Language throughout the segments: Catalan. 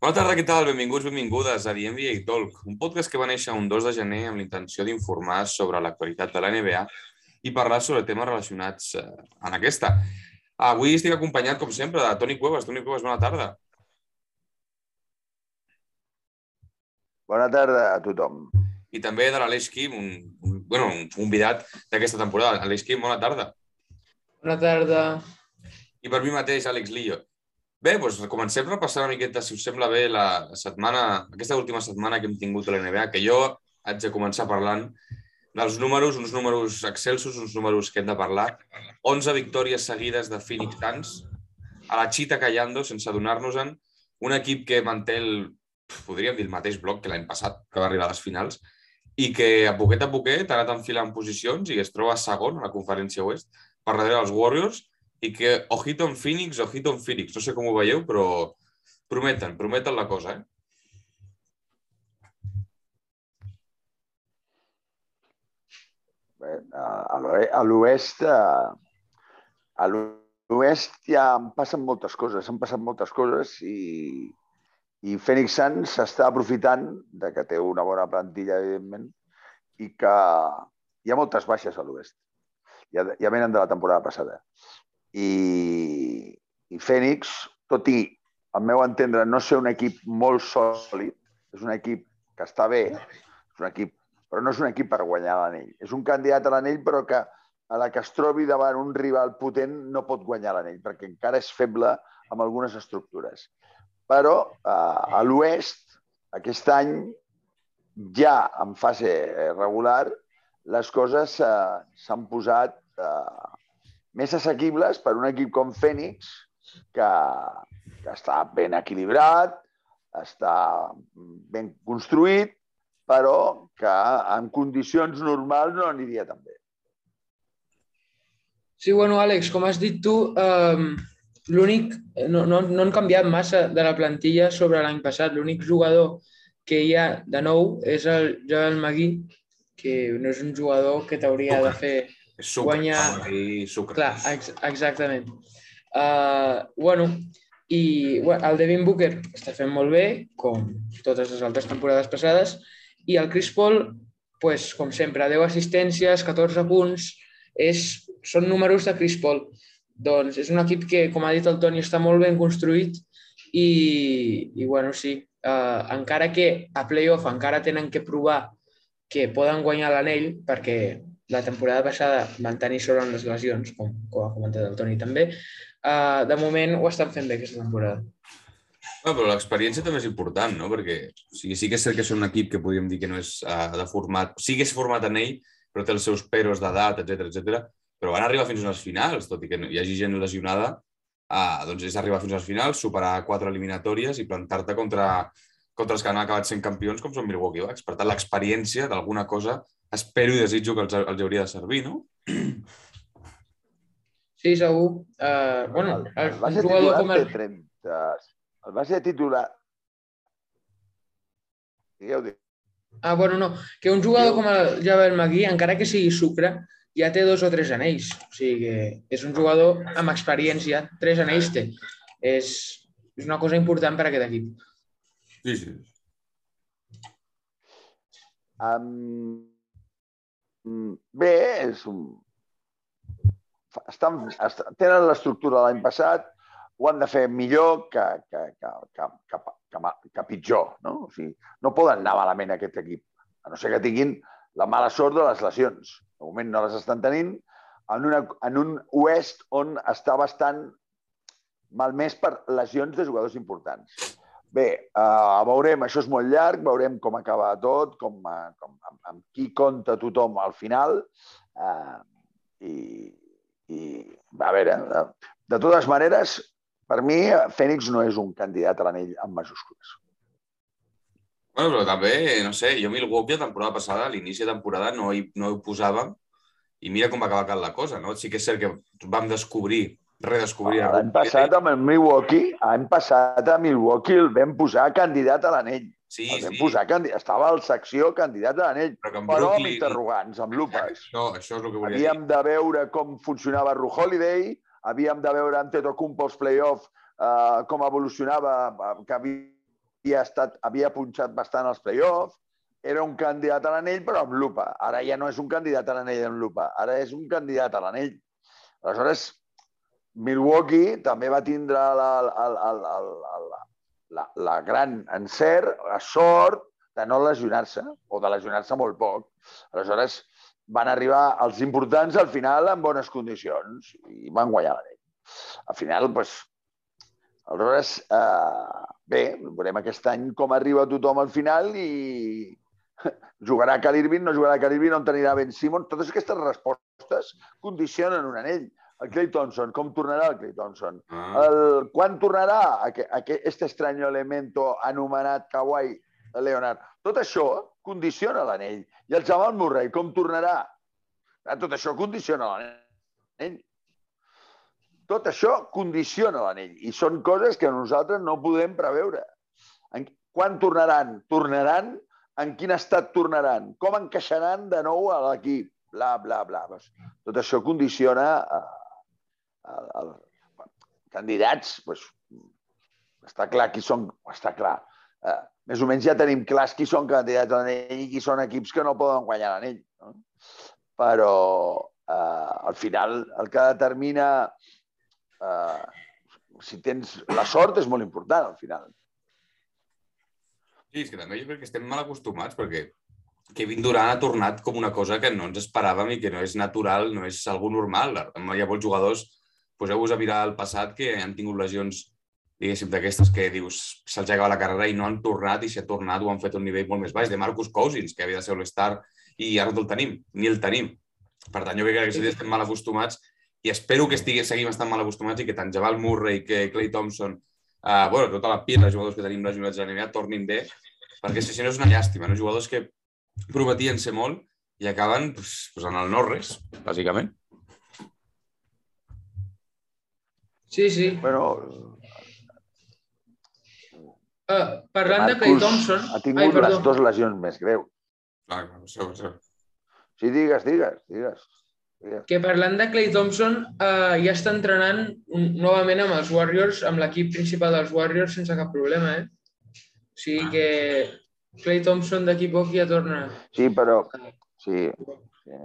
Bona tarda, què tal? Benvinguts, benvingudes a The NBA Talk, un podcast que va néixer un 2 de gener amb la intenció d'informar sobre l'actualitat de la NBA i parlar sobre temes relacionats eh, en aquesta. Avui estic acompanyat, com sempre, de Toni Cuevas. Toni Cuevas, bona tarda. Bona tarda a tothom. I també de l'Aleix Quim, un, un, bueno, un convidat d'aquesta temporada. Aleix Quim, bona tarda. Bona tarda. I per mi mateix, Àlex Lillo. Bé, doncs comencem repassant una miqueta, si us sembla bé, la setmana, aquesta última setmana que hem tingut a la NBA, que jo haig de començar parlant dels números, uns números excelsos, uns números que hem de parlar. 11 victòries seguides de Phoenix Suns, a la xita callando, sense adonar-nos-en, un equip que manté el, podríem dir el mateix bloc que l'any passat, que va arribar a les finals, i que a poquet a poquet ha anat enfilant posicions i es troba segon a la conferència oest per darrere dels Warriors i que ojito en Phoenix, ojito en Phoenix. No sé com ho veieu, però prometen, prometen la cosa, eh? Bé, a l'oest a l'oest ja em passen moltes coses, han passat moltes coses i, i Phoenix Suns s'està aprofitant de que té una bona plantilla, evidentment, i que hi ha moltes baixes a l'oest. Ja, ja venen de la temporada passada. I, i Phoenix, tot i, al meu entendre, no ser un equip molt sòlid, és un equip que està bé, és un equip però no és un equip per guanyar l'anell. És un candidat a l'anell, però que a la que es trobi davant un rival potent no pot guanyar l'anell, perquè encara és feble amb algunes estructures. Però eh, a l'oest, aquest any, ja en fase regular, les coses eh, s'han posat eh, més assequibles per un equip com Fènix, que, que està ben equilibrat, està ben construït, però que en condicions normals no aniria tan bé. Sí, bueno, Àlex, com has dit tu, eh, l'únic, no, no, no han canviat massa de la plantilla sobre l'any passat. L'únic jugador que hi ha de nou és el Joel Magui, que no és un jugador que t'hauria de fer sucre, guanyar... I sucre. Clar, ex exactament. Uh, bueno, i bueno, el Devin Booker està fent molt bé, com totes les altres temporades passades, i el Chris Paul, pues, com sempre, 10 assistències, 14 punts, és, són números de Chris Paul. Doncs és un equip que, com ha dit el Toni, està molt ben construït i, i bueno, sí, uh, encara que a playoff encara tenen que provar que poden guanyar l'anell, perquè la temporada passada van tenir sort en les lesions, com, com ha comentat el Toni també, uh, de moment ho estan fent bé aquesta temporada. Bueno, però l'experiència també és important, no? Perquè o sigui, sí que és cert que és un equip que podríem dir que no és uh, de format... Sí que és format en ell, però té els seus peros d'edat, etc etc. però van arribar fins a les finals, tot i que hi hagi gent lesionada, uh, doncs és arribar fins a les finals, superar quatre eliminatòries i plantar-te contra, contra els que han acabat sent campions, com són Milwaukee Bucks. Per tant, l'experiència d'alguna cosa espero i desitjo que els, els hauria de servir, no? Sí, segur. Uh, bueno, el, el, el jugador com el... 30, el va ser titular. Digueu, digueu. Ah, bueno, no. Que un jugador com el Javel Magui, encara que sigui sucre, ja té dos o tres anells. O sigui que és un jugador amb experiència. Tres anells té. És, és una cosa important per a aquest equip. Sí, sí. Um, bé, és un... Estan, estan, tenen l'estructura de l'any passat, ho han de fer millor que, que, que, que, que, que, que pitjor. No? O sigui, no poden anar malament aquest equip, a no ser que tinguin la mala sort de les lesions. De moment no les estan tenint, en, una, en un oest on està bastant malmès per lesions de jugadors importants. Bé, uh, veurem, això és molt llarg, veurem com acaba tot, com, uh, com, amb, amb qui compta tothom al final. Uh, i, I, a veure, de, de totes maneres, per mi, Fènix no és un candidat a l'anell amb majúscules. Bueno, però també, no sé, jo Milwaukee la temporada passada, a l'inici de temporada, no hi, no hi posàvem i mira com va acabar la cosa, no? Sí que és cert que vam descobrir, redescobrir... Ah, l'any passat amb el Milwaukee, l'any passat a Milwaukee el vam posar candidat a l'anell. Sí, el vam sí. posar candidat, estava al secció candidat a l'anell, Però, però Brooklyn... amb interrogants, amb lupes. No, això és el que volia Havíem dir. de veure com funcionava Ru Holiday, havíem de veure amb Tetokumpo els play-off uh, com evolucionava, que havia, estat, havia punxat bastant als play-offs, era un candidat a l'anell però amb lupa. Ara ja no és un candidat a l'anell amb lupa, ara és un candidat a l'anell. Aleshores, Milwaukee també va tindre la, la, la, la, la, la, la gran encert, la sort de no lesionar-se, o de lesionar-se molt poc. Aleshores, van arribar els importants al final en bones condicions i van guanyar l'anell. Al final, doncs, aleshores, eh, bé, veurem aquest any com arriba tothom al final i, jugarà Cal Irving, no jugarà Cal Irving, on tenirà Ben Simon. Totes aquestes respostes condicionen un anell. El Clay Thompson, com tornarà el Clay Thompson? Ah. El, quan tornarà aquest estrany elemento anomenat Kawhi Leonard? Tot això condiciona l'anell. I el Jamal Murray, com tornarà? Ah, tot això condiciona l'anell. Tot això condiciona l'anell. I són coses que nosaltres no podem preveure. Quan tornaran? Tornaran en quin estat tornaran, com encaixaran de nou a l'equip, bla, bla, bla. Tot això condiciona a, a candidats, pues, està clar qui són, està clar. Eh, més o menys ja tenim clars qui són candidats a l'anell i qui són equips que no poden guanyar l'anell. No? Però eh, al final el que determina eh, si tens la sort és molt important al final. Sí, és que també jo crec que estem mal acostumats perquè Kevin Durant ha tornat com una cosa que no ens esperàvem i que no és natural, no és algú normal. Hi ha molts jugadors, poseu-vos a mirar el passat, que han tingut lesions diguéssim, d'aquestes que dius se'ls ha acabat la carrera i no han tornat i si ha tornat ho han fet a un nivell molt més baix. De Marcus Cousins, que havia de ser l'Star i ara no el tenim, ni el tenim. Per tant, jo crec que sí, estem mal acostumats i espero que estigui, seguim estant mal acostumats i que tant Jabal Murray que Clay Thompson uh, bueno, tota la pila de jugadors que tenim lesionats a la NBA tornin bé, perquè si no és una llàstima, no? jugadors que prometien ser molt i acaben pues, pues en el no-res, bàsicament. Sí, sí. Bueno, Uh, parlant Marcus de Clay Thompson... Ha tingut Ai, les dues lesions més greus. Clar, clar, això, això. Sí, digues, digues, digues. Que parlant de Clay Thompson, eh, ja està entrenant novament amb els Warriors, amb l'equip principal dels Warriors, sense cap problema, eh? O sigui que Clay Thompson d'aquí poc ja torna. Sí, però... Sí, sí.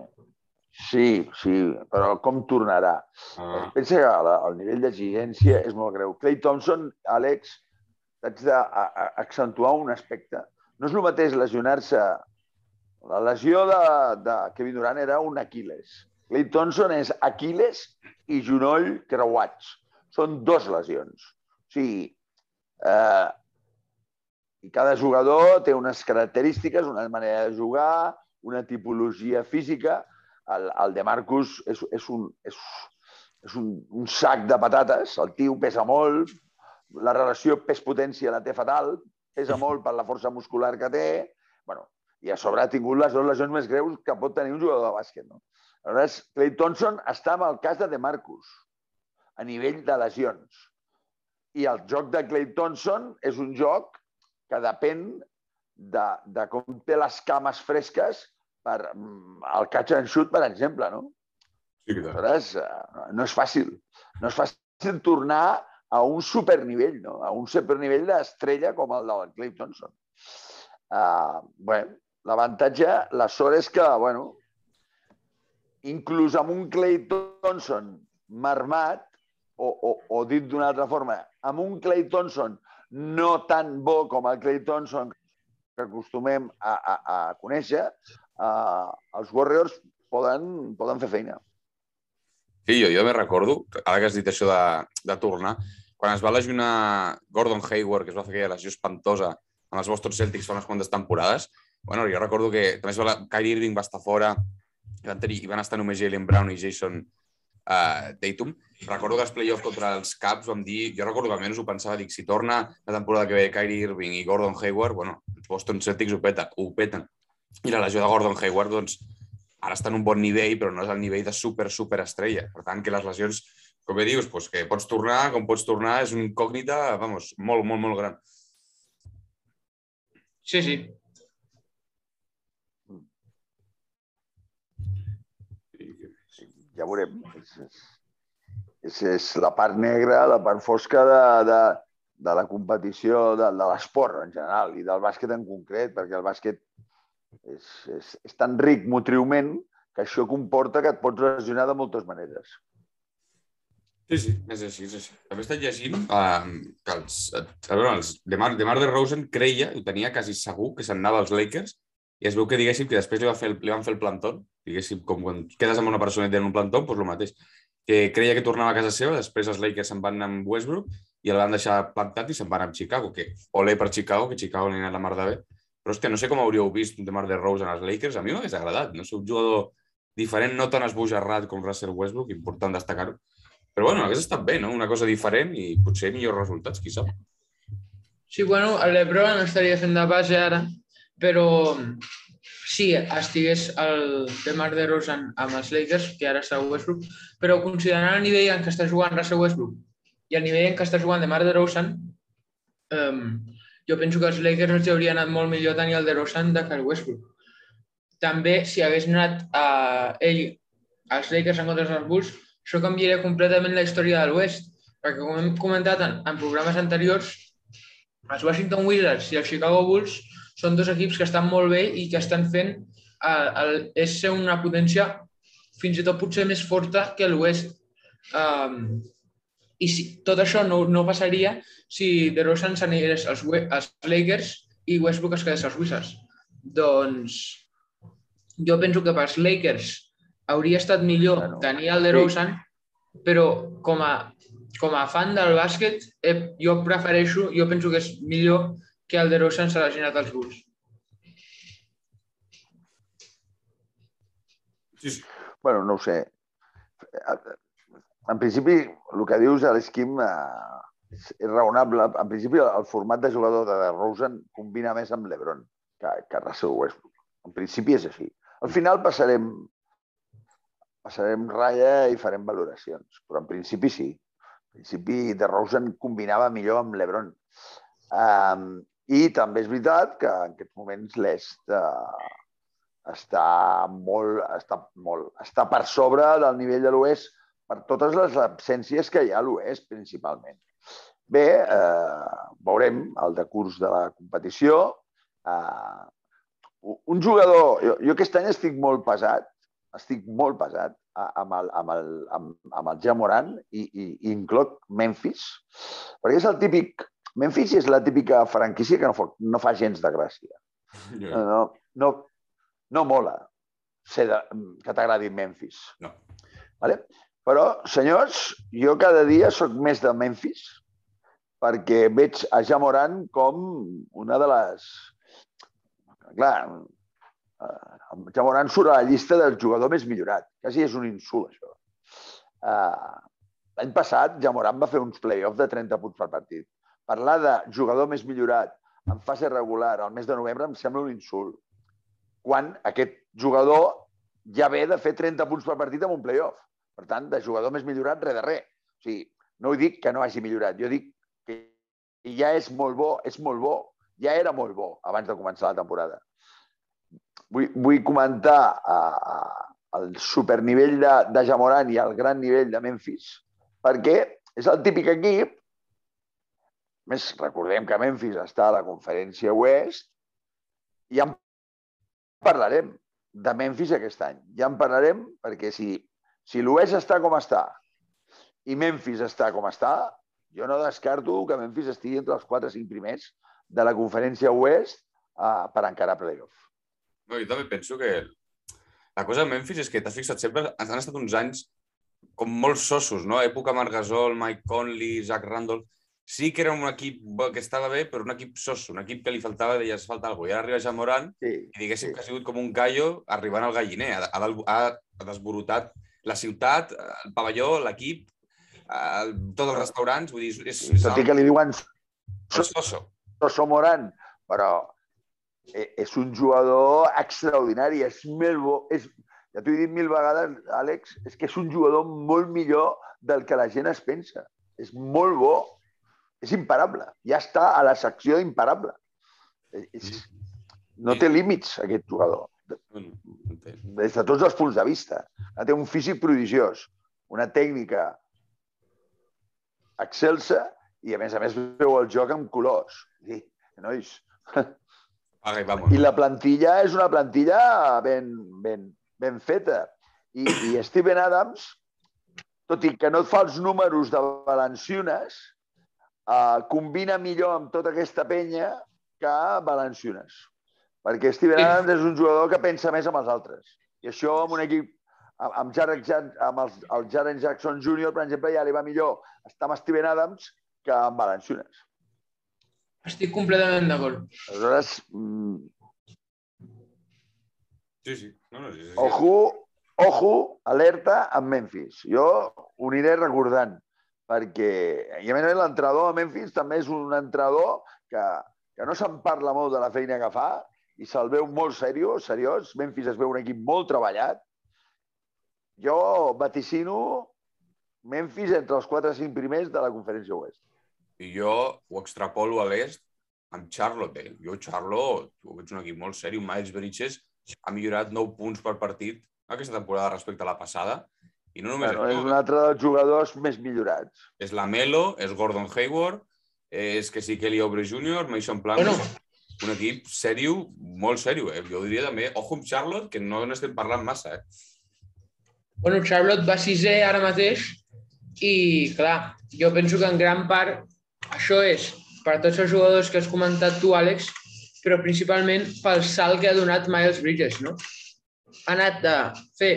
Sí, sí, però com tornarà? Ah. Pensa que el nivell d'exigència és molt greu. Clay Thompson, Àlex, t'haig d'accentuar un aspecte. No és el mateix lesionar-se... La lesió de, de Kevin Durant era un Aquiles Clay Thompson és Aquiles i genoll creuats. Són dos lesions. O sigui, eh, i cada jugador té unes característiques, una manera de jugar, una tipologia física. El, el de Marcus és, és, un, és, és un, un sac de patates. El tio pesa molt, la relació pes-potència la té fatal, pesa molt per la força muscular que té, bueno, i a sobre ha tingut les dues lesions més greus que pot tenir un jugador de bàsquet. No? Aleshores, Clay Thompson està en el cas de DeMarcus, a nivell de lesions. I el joc de Clay Thompson és un joc que depèn de, de com té les cames fresques per mm, el catch and shoot, per exemple, no? Sí, Aleshores, eh, no és fàcil. No és fàcil tornar a un supernivell, no? a un supernivell d'estrella com el del Clay Thompson. Uh, bueno, l'avantatge, la sort és que, bueno, inclús amb un Clay Thompson marmat, o, o, o dit d'una altra forma, amb un Clay Thompson no tan bo com el Clay Thompson que acostumem a, a, a conèixer, uh, els Warriors poden, poden fer feina. Sí, jo, jo me recordo, ara que has dit això de, de tornar, quan es va lesionar Gordon Hayward, que es va fer aquella lesió espantosa amb els Boston Celtics fa unes quantes temporades, bueno, jo recordo que també es va, Kyrie Irving va estar fora, van, tenir, van estar només Jalen Brown i Jason uh, Tatum. Recordo que els play-offs contra els Caps vam dir, jo recordo que almenys ho pensava, dic, si torna la temporada que ve Kyrie Irving i Gordon Hayward, bueno, els Boston Celtics ho, peta, ho peten. I la lesió de Gordon Hayward, doncs, ara està en un bon nivell, però no és el nivell de super, super estrella. Per tant, que les lesions, com bé dius, pues, que pots tornar, com pots tornar, és un incògnita, vamos, molt, molt, molt gran. Sí, sí, ja veurem. És, és, és, és la part negra, la part fosca de, de, de la competició, de, de l'esport en general i del bàsquet en concret, perquè el bàsquet és, és, és tan ric motriument que això comporta que et pots lesionar de moltes maneres. Sí, sí, és així, és així. També he estat llegint uh, que els, a veure, els de Mar, de Rosen creia, ho tenia quasi segur, que se'n anava als Lakers, i es veu que diguéssim que després li, va fer el, li van fer el plantón, diguéssim, com quan quedes amb una persona i tenen un plantón, doncs el mateix. Que creia que tornava a casa seva, després els Lakers se'n van amb Westbrook i el van deixar plantat i se'n van amb Chicago, que olé per Chicago, que Chicago li ha anat la mar de bé. Però, hòstia, no sé com hauríeu vist de Mar de Rosen als Lakers, a mi m'hagués agradat, no? Un jugador diferent, no tan esbojarrat com Russell Westbrook, important destacar-ho, però bueno, hagués estat bé, no? Una cosa diferent i potser millors resultats, qui sap. Sí, bueno, el Lebron estaria fent de base ara, però si estigués el Demar de Rosen amb els Lakers, que ara està Westbrook, però considerant el nivell en què està jugant Russell Westbrook i el nivell en què està jugant Demar de Rosen, um, jo penso que els Lakers els hauria anat molt millor tenir el de Rosen de el Westbrook. També, si hagués anat a ell als Lakers en contra dels Bulls, això canviaria completament la història de l'Oest, perquè com hem comentat en, en programes anteriors, els Washington Wizards i els Chicago Bulls són dos equips que estan molt bé i que estan fent el, el, és ser una potència fins i tot potser més forta que l'Oest. Um, I si, tot això no, no passaria si DeRozan s'anés als, als Lakers i Westbrook es quedés als Wizards. Doncs jo penso que pels Lakers hauria estat millor bueno, tenir el de Rosen, sí. però com a, com a fan del bàsquet, eh, jo prefereixo, jo penso que és millor que el de Rosen s'ha lesionat als Bulls. Sí, sí. Bueno, no ho sé. En principi, el que dius l'esquim eh, és, és raonable. En principi, el format de jugador de Rosen combina més amb l'Ebron que, que Russell Westbrook. En principi és així. Al final passarem passarem ratlla i farem valoracions. Però en principi sí. En principi de Rosen combinava millor amb l'Ebron. Um, I també és veritat que en aquests moments l'Est uh, està molt, està molt, està per sobre del nivell de l'Oest per totes les absències que hi ha a l'Oest, principalment. Bé, eh, veurem el decurs de la competició. Eh, un jugador... Jo, jo aquest any estic molt pesat estic molt pesat amb el, amb el, amb, amb el Jamoran i, i, i incloc Memphis, perquè és el típic... Memphis és la típica franquícia que no fa, no fa gens de gràcia. No, no, no mola ser de, que t'agradi Memphis. No. Vale? Però, senyors, jo cada dia sóc més de Memphis perquè veig a Jamoran com una de les... Clar, Uh, Jamoran surt a la llista del jugador més millorat. Quasi és un insult, això. Uh, L'any passat, Jamoran va fer uns play-offs de 30 punts per partit. Parlar de jugador més millorat en fase regular al mes de novembre em sembla un insult. Quan aquest jugador ja ve de fer 30 punts per partit en un play-off. Per tant, de jugador més millorat, res de res. O sigui, no ho dic que no hagi millorat, jo dic que ja és molt bo, és molt bo, ja era molt bo abans de començar la temporada vull, vull comentar uh, el supernivell de, de Jamoran i el gran nivell de Memphis, perquè és el típic equip, més recordem que Memphis està a la conferència oest, i en parlarem de Memphis aquest any. Ja en parlarem perquè si, si l'oest està com està i Memphis està com està, jo no descarto que Memphis estigui entre els 4 o 5 primers de la conferència oest uh, per encarar playoff. No, jo també penso que la cosa de Memphis és que t'has fixat sempre, han estat uns anys com molt sossos, no? Època Margasol, Mike Conley, Zach Randolph... Sí que era un equip que estava bé, però un equip soso, un equip que li faltava, deies, falta alguna cosa. I ara arriba Jamoran sí, i diguéssim sí. que ha sigut com un gallo arribant al galliner. Ha, ha, ha desborotat la ciutat, el pavelló, l'equip, tots els restaurants. Vull dir, és, és Tot i que li diuen soso. Soso Moran, però Eh, és un jugador extraordinari, és molt bo, és, ja t'ho he dit mil vegades, Àlex, és que és un jugador molt millor del que la gent es pensa. És molt bo, és imparable. Ja està a la secció imparable. És, no té límits, aquest jugador. Des de tots els punts de vista. Té un físic prodigiós, una tècnica excelsa i, a més a més, veu el joc amb colors. I, nois, Paga i vamos. i la plantilla és una plantilla ben, ben, ben feta. I, I Steven Adams, tot i que no et fa els números de Valenciunes, eh, combina millor amb tota aquesta penya que Valenciunes. Perquè Steven. Adams és un jugador que pensa més amb els altres. I això amb un equip amb, Jan- amb els, el Jaren Jackson Jr., per exemple, ja li va millor estar amb Steven Adams que amb Valenciunes. Estic completament d'acord. Aleshores, mm, Sí, sí. No, no, sí, sí, sí. Ojo, ojo, alerta amb Memphis. Jo ho aniré recordant, perquè, i a més a més l'entrenador de Memphis també és un entrenador que, que no se'n parla molt de la feina que fa i se'l veu molt seriós, seriós. Memphis es veu un equip molt treballat. Jo vaticino Memphis entre els 4 o 5 primers de la conferència oest. I jo ho extrapolo a l'est amb Charlotte. Eh? Jo, Charlotte, ho veig un equip molt seri. Miles Bridges ha millorat 9 punts per partit aquesta temporada respecte a la passada. I no només Bueno, és un altre dels jugadors més millorats. és la Melo, és Gordon Hayward, és que sí Kelly Oubre Jr., Mason Plumlee, Bueno. Un equip sèrio, molt sèrio. Eh? Jo diria també, ojo amb Charlotte, que no n'estem parlant massa. Eh? Bueno, Charlotte va sisè ara mateix i, clar, jo penso que en gran part això és per tots els jugadors que has comentat tu, Àlex, però principalment pel salt que ha donat Miles Bridges, no? Ha anat de fer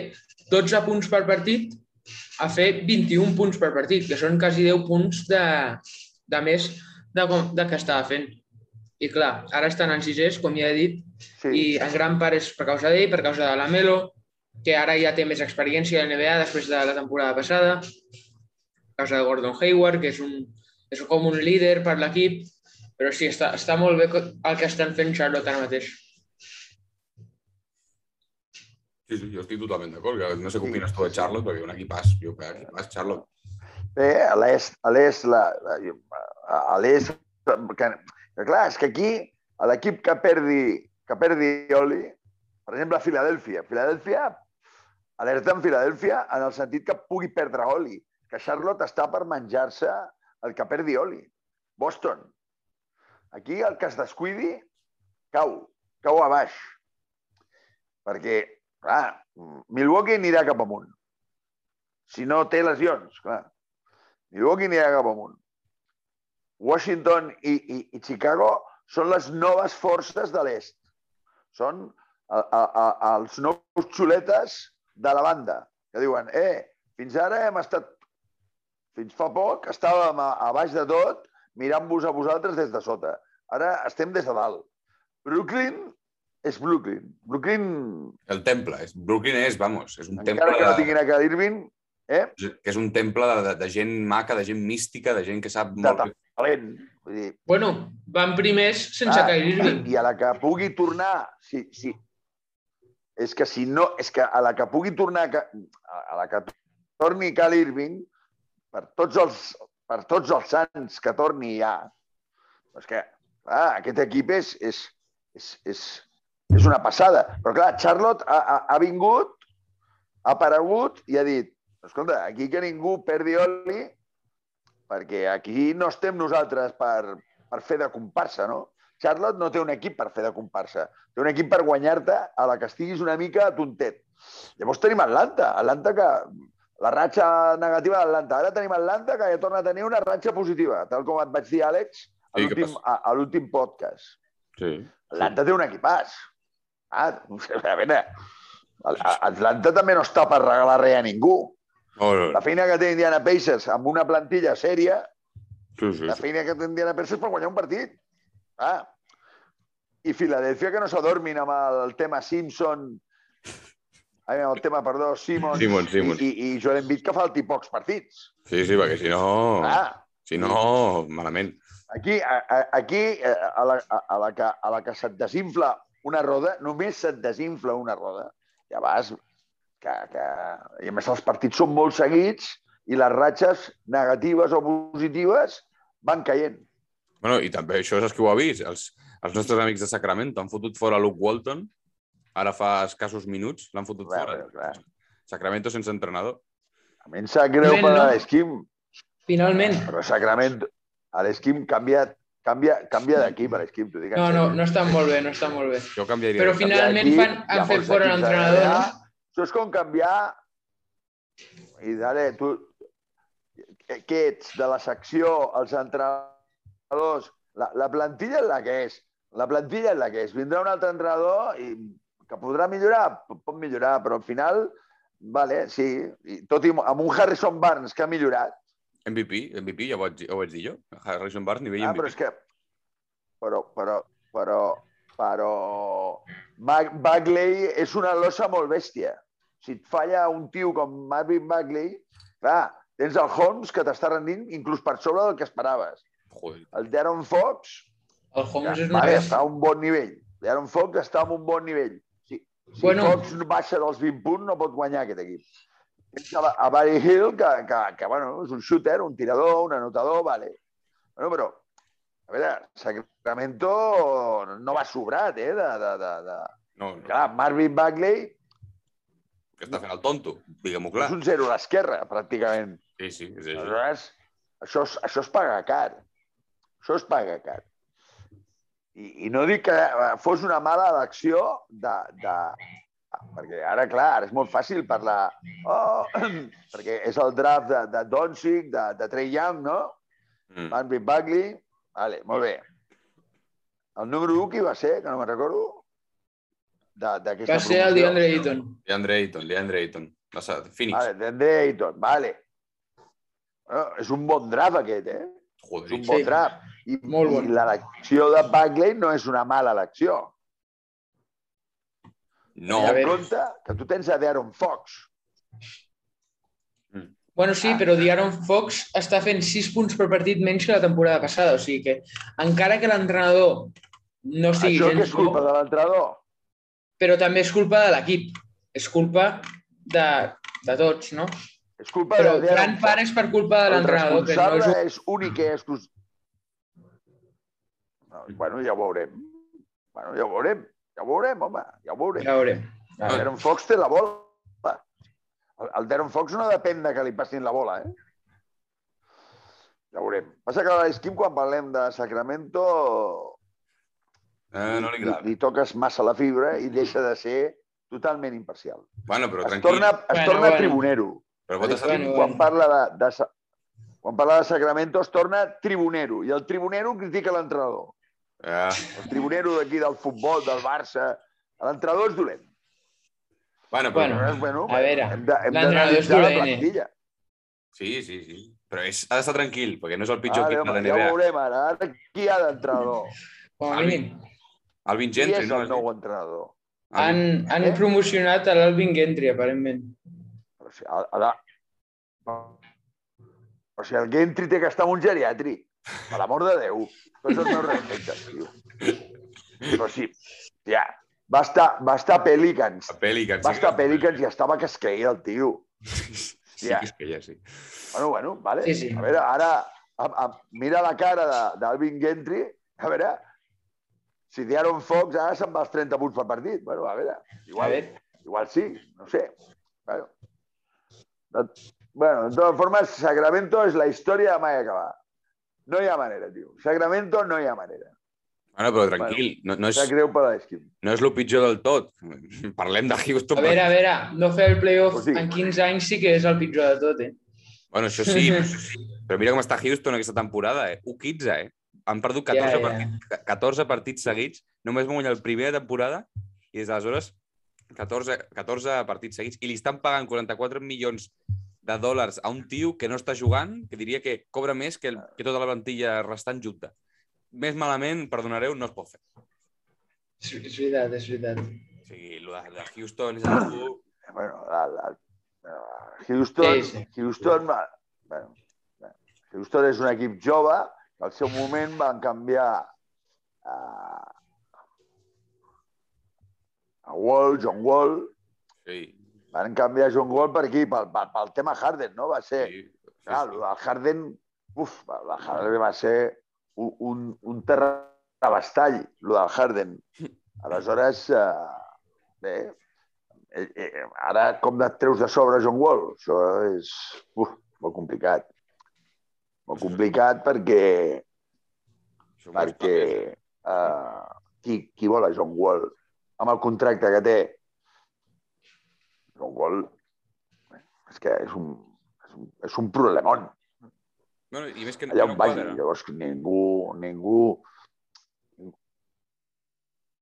12 punts per partit a fer 21 punts per partit, que són quasi 10 punts de, de més de, com, de que estava fent. I clar, ara estan en sisès, com ja he dit, Sí. i en gran part és per causa d'ell, per causa de la Melo, que ara ja té més experiència a la NBA després de la temporada passada, per causa de Gordon Hayward, que és, un, és com un líder per l'equip, però sí, està, està molt bé el que estan fent Charlotte ara mateix. Sí, sí, jo estic totalment d'acord. que No sé com opines tu de Charlotte, perquè un equipàs, jo que equipàs Charlotte. Bé, a l'est, a l'est, a l'est, que, que clar, és que aquí a l'equip que perdi, que perdi Oli, per exemple, Filadèlfia. Filadèlfia, alerta en Filadèlfia en el sentit que pugui perdre Oli, que Charlotte està per menjar-se el que perdi Oli. Boston. Aquí el que es descuidi cau, cau a baix. Perquè, clar, Milwaukee anirà cap amunt. Si no té lesions, clar. Milwaukee anirà cap amunt. Washington i, i, i Chicago són les noves forces de l'est. Són a, a, a, els nous xuletes de la banda, que diuen, eh, fins ara hem estat, fins fa poc, estàvem a, a baix de tot, mirant-vos a vosaltres des de sota. Ara estem des de dalt. Brooklyn és Brooklyn. Brooklyn, El temple. És, Brooklyn és, vamos, és un encara temple que no tinguin a Kyrie Irving, eh, és un temple de, de, de gent maca, de gent mística, de gent que sap de molt... bé. talent. Vull dir, Bueno, van primers sense Ah, Kyrie Irving. I a la que pugui tornar, sí, sí. És que si no, és que a la que pugui tornar, a la que torni Cal Irving, per tots els, per tots els sants que torni ja, és que, clar, aquest equip és, és, és, és, és una passada. Però clar, Charlotte ha, ha, ha vingut, ha aparegut i ha dit, escolta, aquí que ningú perdi oli, perquè aquí no estem nosaltres per, per fer de comparsa, no? Charlotte no té un equip per fer de comparsa. Té un equip per guanyar-te a la que estiguis una mica tontet. Llavors tenim Atlanta. Atlanta que... La ratxa negativa d'Atlanta. Ara tenim Atlanta que ja torna a tenir una ratxa positiva, tal com et vaig dir, Àlex, a Sí, l'últim l'últim podcast. Sí. Atlanta té un equipàs. Ah, a veure, Atlanta també no està per regalar res a ningú. No, La feina que té Indiana Pacers amb una plantilla sèria sí, sí, la feina que tindrien a Pacers per guanyar un partit. Ah. I Filadèlfia que no s'adormin amb el tema Simpson, ai, amb el tema, perdó, Simons, Simons, Simons. I, i, i Joel Embiid que falti pocs partits. Sí, sí, perquè si no... Ah, Si no, malament. aquí, a, a, aquí eh, a, la, a, a, la que, a la que se't desinfla una roda, només se't desinfla una roda, ja vas... Que, que... I a més els partits són molt seguits i les ratxes negatives o positives van caient. Bueno, i també això és qui ho ha vist. Els, els nostres amics de Sacramento han fotut fora Luke Walton, ara fa escassos minuts, l'han fotut Clar, fora. clar. Sacramento sense entrenador. A mi em sap greu per no? l'Esquim. Finalment. Però Sacramento, a l'esquim canvia, canvia, canvia d'equip a l'esquim, No, no, no estan molt bé, no estan molt bé. Jo canviaria. Però finalment fan- han fet fora l'entrenador, no? Això és com canviar... I dale, tu... Què ets? De la secció, els entrenadors... La, la plantilla és la que és. La plantilla és la que és. Vindrà un altre entrenador i que podrà millorar, pot pot millorar, però al final, vale, sí, i tot i amb un Harrison Barnes que ha millorat, MVP, MVP, ja ho vaig, ja ho vaig dir jo. Harrison Barnes, nivell ah, MVP. però és que... Però, però, però, però... Bagley és una losa molt bèstia. Si et falla un tio com Marvin Bagley, clar, tens el Holmes que t'està rendint inclús per sobre del que esperaves. Joder. El Darren Fox El Holmes és un vale, res. està a un bon nivell. Darren Fox està a un bon nivell. Si, si Bueno. Fox baixa dels 20 punts, no pot guanyar aquest equip. Tens a, a Barry Hill, que, que, que bueno, és un shooter, un tirador, un anotador, vale. Bueno, però, a veure, Sacramento no va sobrat, eh? De, de, de, de... No, Clar, Marvin Bagley que està fent el tonto, diguem-ho clar. és un zero a l'esquerra, pràcticament. Sí, sí, és així. Aleshores, això, es- això es paga car. Això es paga car. I, I no dic que eh, fos una mala elecció de, de... Perquè ara, clar, ara és molt fàcil parlar... Oh, perquè és el draft de, de Doncic, de, de Trey Young, no? Mm. Marvin Bagley. Vale, molt bé. El número 1 qui va ser, que no me'n recordo? De- d'aquesta Va ser el. DeAndre Ayton. DeAndre Ayton, DeAndre Ayton. Va ser Phoenix. Vale, DeAndre Ayton, vale. Bueno, és un bon draft aquest, eh? Joder, És un bon Sí. draft. I, Molt bon. I l'elecció de Bagley no és una mala elecció. No, Ten en compte que tu tens a Darren Fox. Bueno, sí, però Diaron Fox està fent 6 punts per partit menys que la temporada passada. O sigui que, encara que l'entrenador no sigui Això gens és culpa bo, de l'entrenador. però també és culpa de l'equip. És culpa de, de tots, no? És culpa Però de gran part és per culpa de El l'entrenador, que no responsable és... és únic i exclusiu. No, bueno, ja ho veurem. Bueno, ja ho veurem. Ja ho veurem, home. Ja ho veurem. Ja veurem. El Darren Fox té la bola. El, Darren Fox no depèn de que li passin la bola, eh? Ja ho veurem. Passa que a l'esquim, quan parlem de Sacramento, eh, no li li, li toques massa la fibra i deixa de ser totalment imparcial. Bueno, però Es tranquil. torna, es Bueno, torna bueno. tribunero. Però pot estar... Bueno, quan, parla de, de, quan parla de Sacramento es torna tribunero. I el tribunero critica l'entrenador. Ah, El tribunero d'aquí del futbol, del Barça... L'entrenador és dolent. Bueno, però... Bueno, bueno, a veure, hem de- hem l'entrenador és d'analitzar la plantilla. Sí, sí, sí. Però és, ha d'estar tranquil, perquè no és el pitjor equip de la ja ho NBA. veurem ara. Ara qui ha d'entrenador? Com a Alvin. mínim. Alvin Qui Gentry, és no? el nou entrenador? Han, han Eh? promocionat a l'Alvin Gentry, aparentment. Però si, a, a, però si el Gentry té que estar en un geriatri. Per l'amor de Déu. Tots els meus respectes, tio. Però sí, ja. Va estar, va estar a Pelicans. A Pelicans. Va estar a Pelicans i estava que es queia el tio. Sí, Ja. que que ja, sí. Bueno, bueno, vale. Sí, sí. A veure, ara, a, a, mira la cara de- d'Alvin Gentry, a veure, si D'Aaron Fox ara se'n va als 30 punts per partit. Bueno, a veure, A igual, veure, igual sí, no sé. Bueno, de, bueno, de totes formes, Sacramento és la història de mai acabar. No hi ha manera, tio. Sacramento no hi ha manera. Bueno, però tranquil, no, no, és, greu per no és el pitjor del tot. Parlem de Houston. a veure, a veure, no fer el playoff O sigui- en 15 anys sí que és el pitjor de tot, eh? Bueno, això sí, però mira com està Houston aquesta temporada, eh? 1-15, eh? Han perdut 14, Ja, ja. Partits, 14 partits seguits, només van guanyar el primer de temporada i des d'aleshores 14, 14 partits seguits i li estan pagant 44 milions de dòlars a un tio que no està jugant, que diria que cobra més que, el, que tota la plantilla restant junta. Més malament, perdonareu, no es pot fer. És, és veritat, és veritat. O sigui, el de, de Houston és algú... Bueno, la, la, Houston, Sí, sí. Houston, va, bueno, Houston és un equip jove que al seu moment van canviar a, a Wall, John Wall, Sí, van canviar John Wall per aquí, pel, pel, pel tema Harden, no? Va ser, sí, sí, clar, el Harden, uf, el Harden va ser un, un, terrabastall, el del Harden. Aleshores, eh, bé, eh, eh, ara com et treus de sobre John Wall? Això és uf, molt complicat. molt complicat perquè, Això perquè uh, qui, qui vol a John Wall amb el contracte que té? John Wall eh, és que és un, és un, és un problemón. Bueno, I més que Allà no on vagi, quadra. llavors ningú, ningú...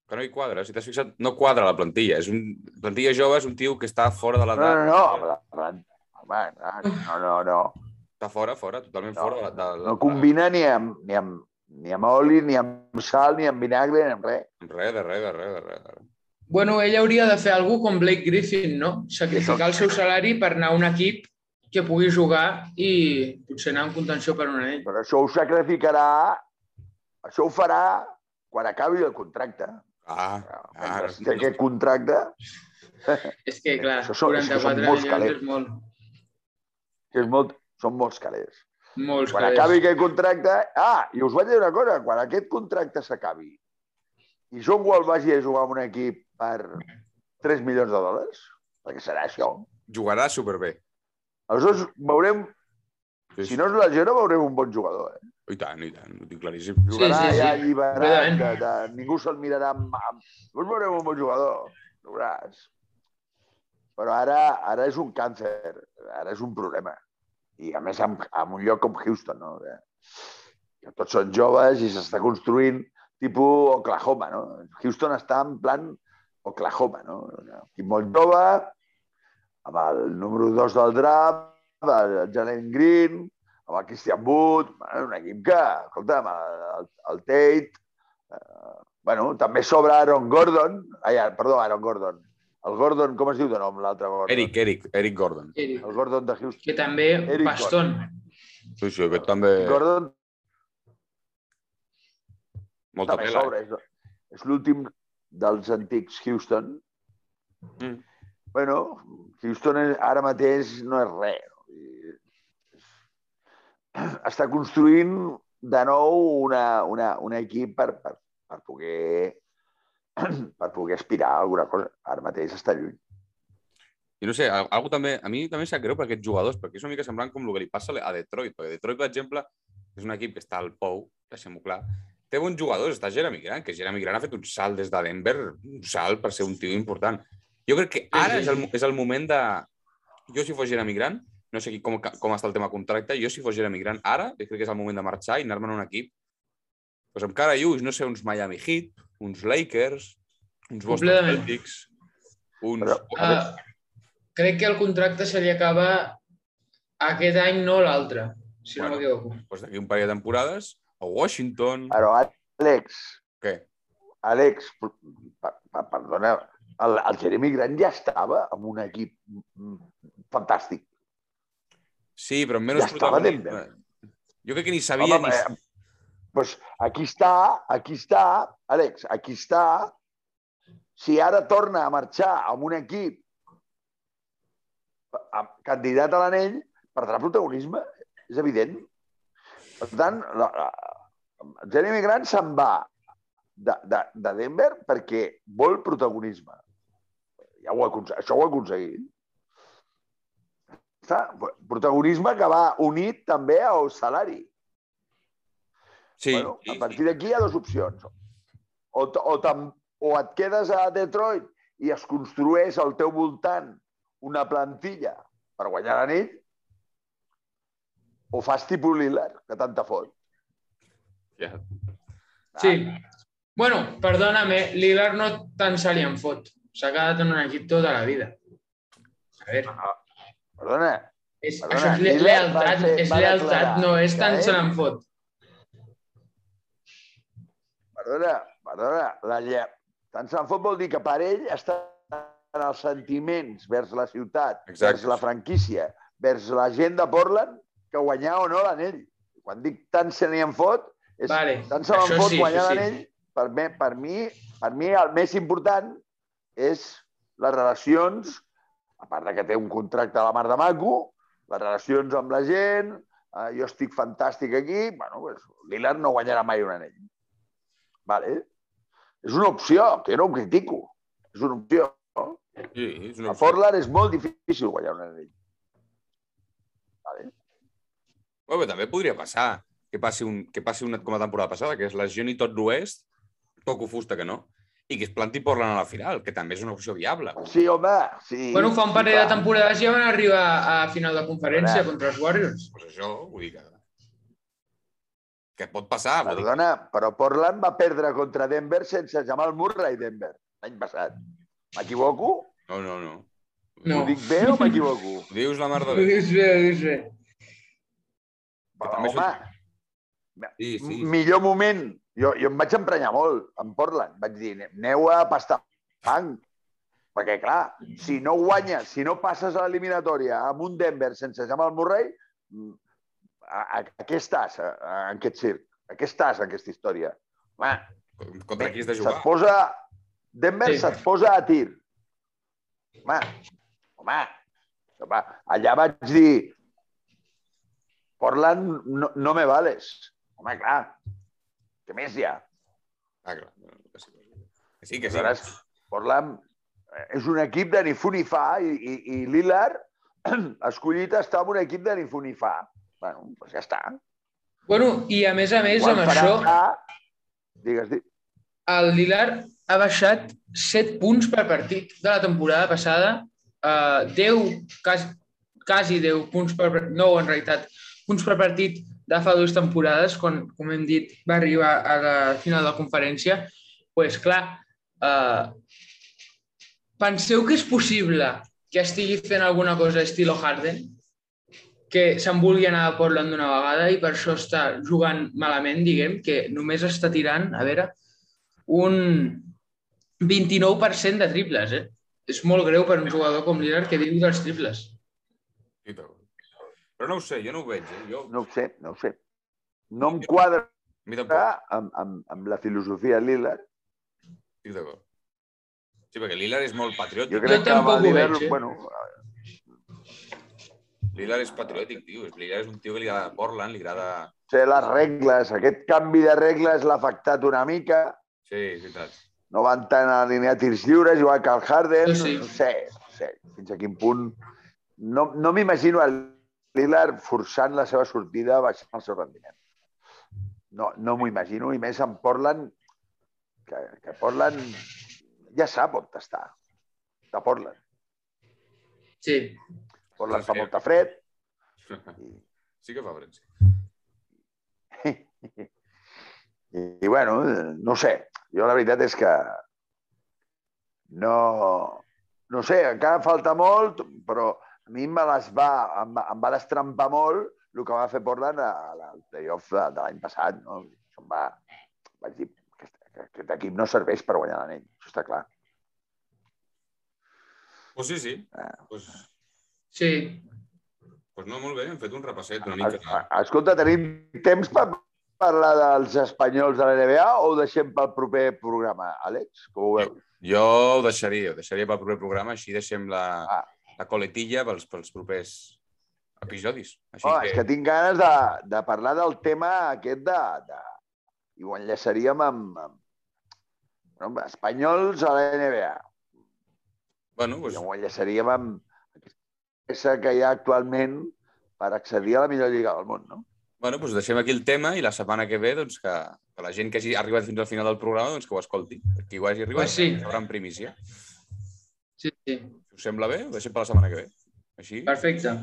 Que no hi quadra. Si t'has fixat, no quadra la plantilla. És un... Plantilla jove és un tio que està fora de No, l'edat. no, no, home, home, no, no, no. Està fora, fora, totalment No, fora de, de, de, No combina ni amb, ni amb, ni amb oli, ni amb sal, ni amb vinagre, ni amb res. Res, de res, de res, de res. De res. Bueno, ell hauria de fer alguna com Blake Griffin, no? Sacrificar el seu salari per anar a un equip que pugui jugar i potser anar en contenció per un anell. Però això ho sacrificarà, això ho farà quan acabi el contracte. Ah, ah, Mentre té aquest contracte, És que, clar, Això són- això són 44 molts milions calés. és molt, que és molt, són molts calés. molts Quan calés. acabi aquest contracte... Ah, i us vaig dir una cosa, quan aquest contracte s'acabi i John Wall vagi a jugar amb un equip per 3 milions de dòlars, perquè serà això. jugarà superbé. Aleshores veurem, Sí, si no és la Gero, veurem un bon jugador. Eh? I tant, i tant, ho tinc claríssim. Jugarà sí, sí. ja alliberat, de, de, ningú se'l mirarà amb... amb... Llavors veurem un bon jugador, ho veuràs. Però ara, ara és un càncer, ara és un problema. I a més en, en un lloc com Houston, no? Que, que tots són joves i s'està construint tipus Oklahoma, no? Houston està en plan Oklahoma, no? Un equip molt jove, amb el número 2 del draft, el Jalen Green, amb el Christian Wood, bueno, un equip que, escolta'm, el, el, el Tate, eh, bueno, també sobra Aaron Gordon, ai, perdó, Aaron Gordon, el Gordon, com es diu de nom l'altre Gordon? Eric, Eric, Eric Gordon. Eric, El Gordon de Houston. que també Eric baston. Sí, sí, aquest també... Gordon Molta també pela. sobra, és, és l'últim dels antics Houston. Mm. Bueno, Houston ara mateix no és res. Està construint de nou una, una, un equip per, per, per poder per poder aspirar a alguna cosa. Ara mateix està lluny. I no sé, al- algo també, a mi també em sap greu per aquests jugadors, perquè és una mica semblant com el que li passa a Detroit. Perquè Detroit, per exemple, és un equip que està al pou, deixem-ho clar, té bons jugadors, està Jeremy Grant, que Jeremy Grant ha fet un salt des de Denver, un salt per ser un tio important. Jo crec que ara sí, és el, sí. és el moment de... Jo, si fos Jeremy Grant, no sé com, com està el tema contracte, jo, si fos Jeremy Grant, ara, jo crec que és el moment de marxar i anar-me'n a un equip pues, amb cara i ulls, no sé, uns Miami Heat, uns Lakers, uns Boston. Celtics, uns... Però, Uh, crec que el contracte se li acaba aquest any, no l'altre, si Bueno. no m'equivoco. pues, d'aquí un parell de temporades, a Washington... però Àlex, Què? Àlex, per, per, perdona, el, el Jeremy Grant ja estava en un equip fantàstic. Sí, però amb menys Ja protagonisme. Jo crec que ni sabia Home, ni... eh, pues aquí està, aquí està, Àlex, aquí està. Si ara torna a marxar amb un equip amb candidat a l'anell, perdrà protagonisme, és evident. Per tant, la, la, Jeremy Grant se'n va de, de, de Denver perquè vol protagonisme. Ja ho això ho ha aconseguit. Està, protagonisme que va unit també al salari. Sí, bueno, sí, a partir d'aquí hi ha dues opcions. O, o, o et quedes a Detroit i es construeix al teu voltant una plantilla per guanyar l'anell, o fas tipus Lillard, que tant te fot. ja. Sí. Bueno, perdóname, Lillard no tant se li en fot. S'ha quedat en un equip tota la vida. A veure, Perdona, és, Perdona, això és le lealtat, fer- és lealtat, no és tant se n'en fot. perdona, perdona. La lle... Tant se'n fot vol dir que per ell està en els sentiments vers la ciutat, Exacte. vers la franquícia, vers la gent de Portland, que guanyar o no l'anell. Quan dic tant se n'hi en fot, és Vale, tant se això fot sí, guanyar sí. l'anell. Per, mi, per, mi, per mi el més important és les relacions, a part de que té un contracte a la mar de maco, les relacions amb la gent, eh, jo estic fantàstic aquí, bueno, pues, Lillard no guanyarà mai un anell. Vale. És una opció, que jo no ho critico. És una opció. sí, és una A Portland és molt difícil guanyar un anell. Vale. Bueno, però també podria passar que passi, un, que passi una com a temporada passada, que és legioni tot l'oest, toco fusta que no, i que es planti Portland a la final, que també és una opció viable. Sí, home, sí. Bueno, fa un sí, parell de temporades ja van arribar a final de conferència Ara. contra els Warriors. Pues això, vull dir que... Que pot passar, vull dir. Perdona, però Portland va perdre contra Denver sense Jamal Murray, Denver, l'any passat. M'equivoco? No, no, no. No. Ho dic bé o m'equivoco? Ho dius la mar de Ho bé. dius bé, ho dius bé. També Home, Sí, sí. millor moment. Jo, jo em vaig emprenyar molt en Portland. Vaig dir, aneu a pastar fang. Perquè, clar, si no guanyes, si no passes a l'eliminatòria amb un Denver sense Jamal Murray, mm, a, a, a què estàs, a, a, en aquest circ? A què estàs, en aquesta història? Home, Contra qui has de se't jugar? posa... Denver Sí. se't posa a tir. Home, home, home, allà vaig dir Portland, no, no me vales. Home, clar, què més hi ha? Ah, clar. Que sí, que sí. Que sí. Aleshores, Portland eh, és un equip de ni fu ni fa i, i, i Lillard escollit està en un equip de ni fu ni fa. Bueno, doncs ja està. Bueno, i a més a més, Igual amb farà- això, Digues, digues. el Lillard ha baixat 7 punts per partit de la temporada passada, uh, 10, quasi, quasi 10 punts per partit, no, en realitat, punts per partit de fa dues temporades, quan, com hem dit, va arribar a la final de la conferència, pues, clar, uh, penseu que és possible que estigui fent alguna cosa estilo Harden, que se'n vulgui anar a Portland d'una vegada i per això està jugant malament, diguem, que només està tirant, a veure, un 29% de triples, eh? És molt greu per un jugador com Lillard que viu dels triples. Sí, però... però no ho sé, jo no ho veig. Eh? Jo, No ho sé, no ho sé. No em quadra amb, amb, amb la filosofia Lillard. estic d'acord. Sí, perquè Lillard és molt patriòtic. Jo crec que amb tampoc el ho Lillard, veig, eh? bueno, Lillard és patriòtic, tio. Lillard és un tio que li agrada Portland, li agrada... sé les regles, aquest canvi de regles l'ha afectat una mica, Sí, és veritat. no van tant a alinear tirs lliures, igual que el Harden, Sí, sí. no sé, no sé, fins a quin punt... No, no m'imagino el Lillard forçant la seva sortida baixant el seu rendiment. No, no m'ho imagino, i més en Portland, que, que Portland ja sap on està, de Portland. Sí. Portland Sí. fa molta fred, i, Sí que fa fred, sí. I, i bueno, no sé, jo la veritat és que no, no sé, encara falta molt, però a mi me les va, em, va- em va destrampar molt el que va fer Portland a- al playoff de, de l'any passat. No? Això em va, vaig dir que aquest, aquest equip no serveix per guanyar l'anell, això està clar. Pues sí, sí. Ah. Pues, Sí. pues no, molt bé, hem fet un repasset una Es- mica. a- Escolta, tenim temps per parlar dels espanyols de la NBA o ho deixem pel proper programa, Àlex? Com ho veus? Jo ho deixaria, ho deixaria pel proper programa, així deixem la, Ah. La coletilla pels, pels propers episodis. Així Oh, que... és que tinc ganes de, de parlar del tema aquest de... de... I ho enllaçaríem amb, amb, amb espanyols a la NBA. Bueno, Pues... I ho enllaçaríem amb aquesta que hi ha actualment per accedir a la millor lliga del món, no? bueno, pues deixem aquí el tema i la setmana que ve doncs, que, que la gent que hagi arribat fins al final del programa doncs, que ho escolti. Qui ho hagi arribat Pues sí. en primícia. Sí, sí. Us sembla bé, ho deixem per la setmana que ve. Així, Perfecte.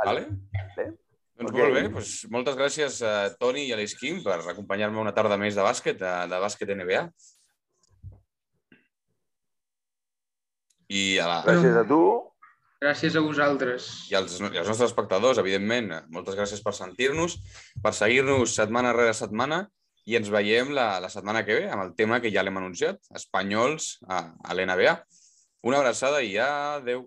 vale? Bé. Doncs Ok. molt bé, doncs moltes gràcies a Toni i a l'Esquim per acompanyar-me una tarda més de bàsquet, de, de bàsquet NBA. I, a la, Gràcies a tu. Gràcies a vosaltres. i, als, i als nostres espectadors, evidentment, moltes gràcies per sentir-nos, per seguir-nos setmana rere setmana i ens veiem la, la setmana que ve amb el tema que ja l'hem anunciat, espanyols a, a l'NBA. Una abraçada i adeu.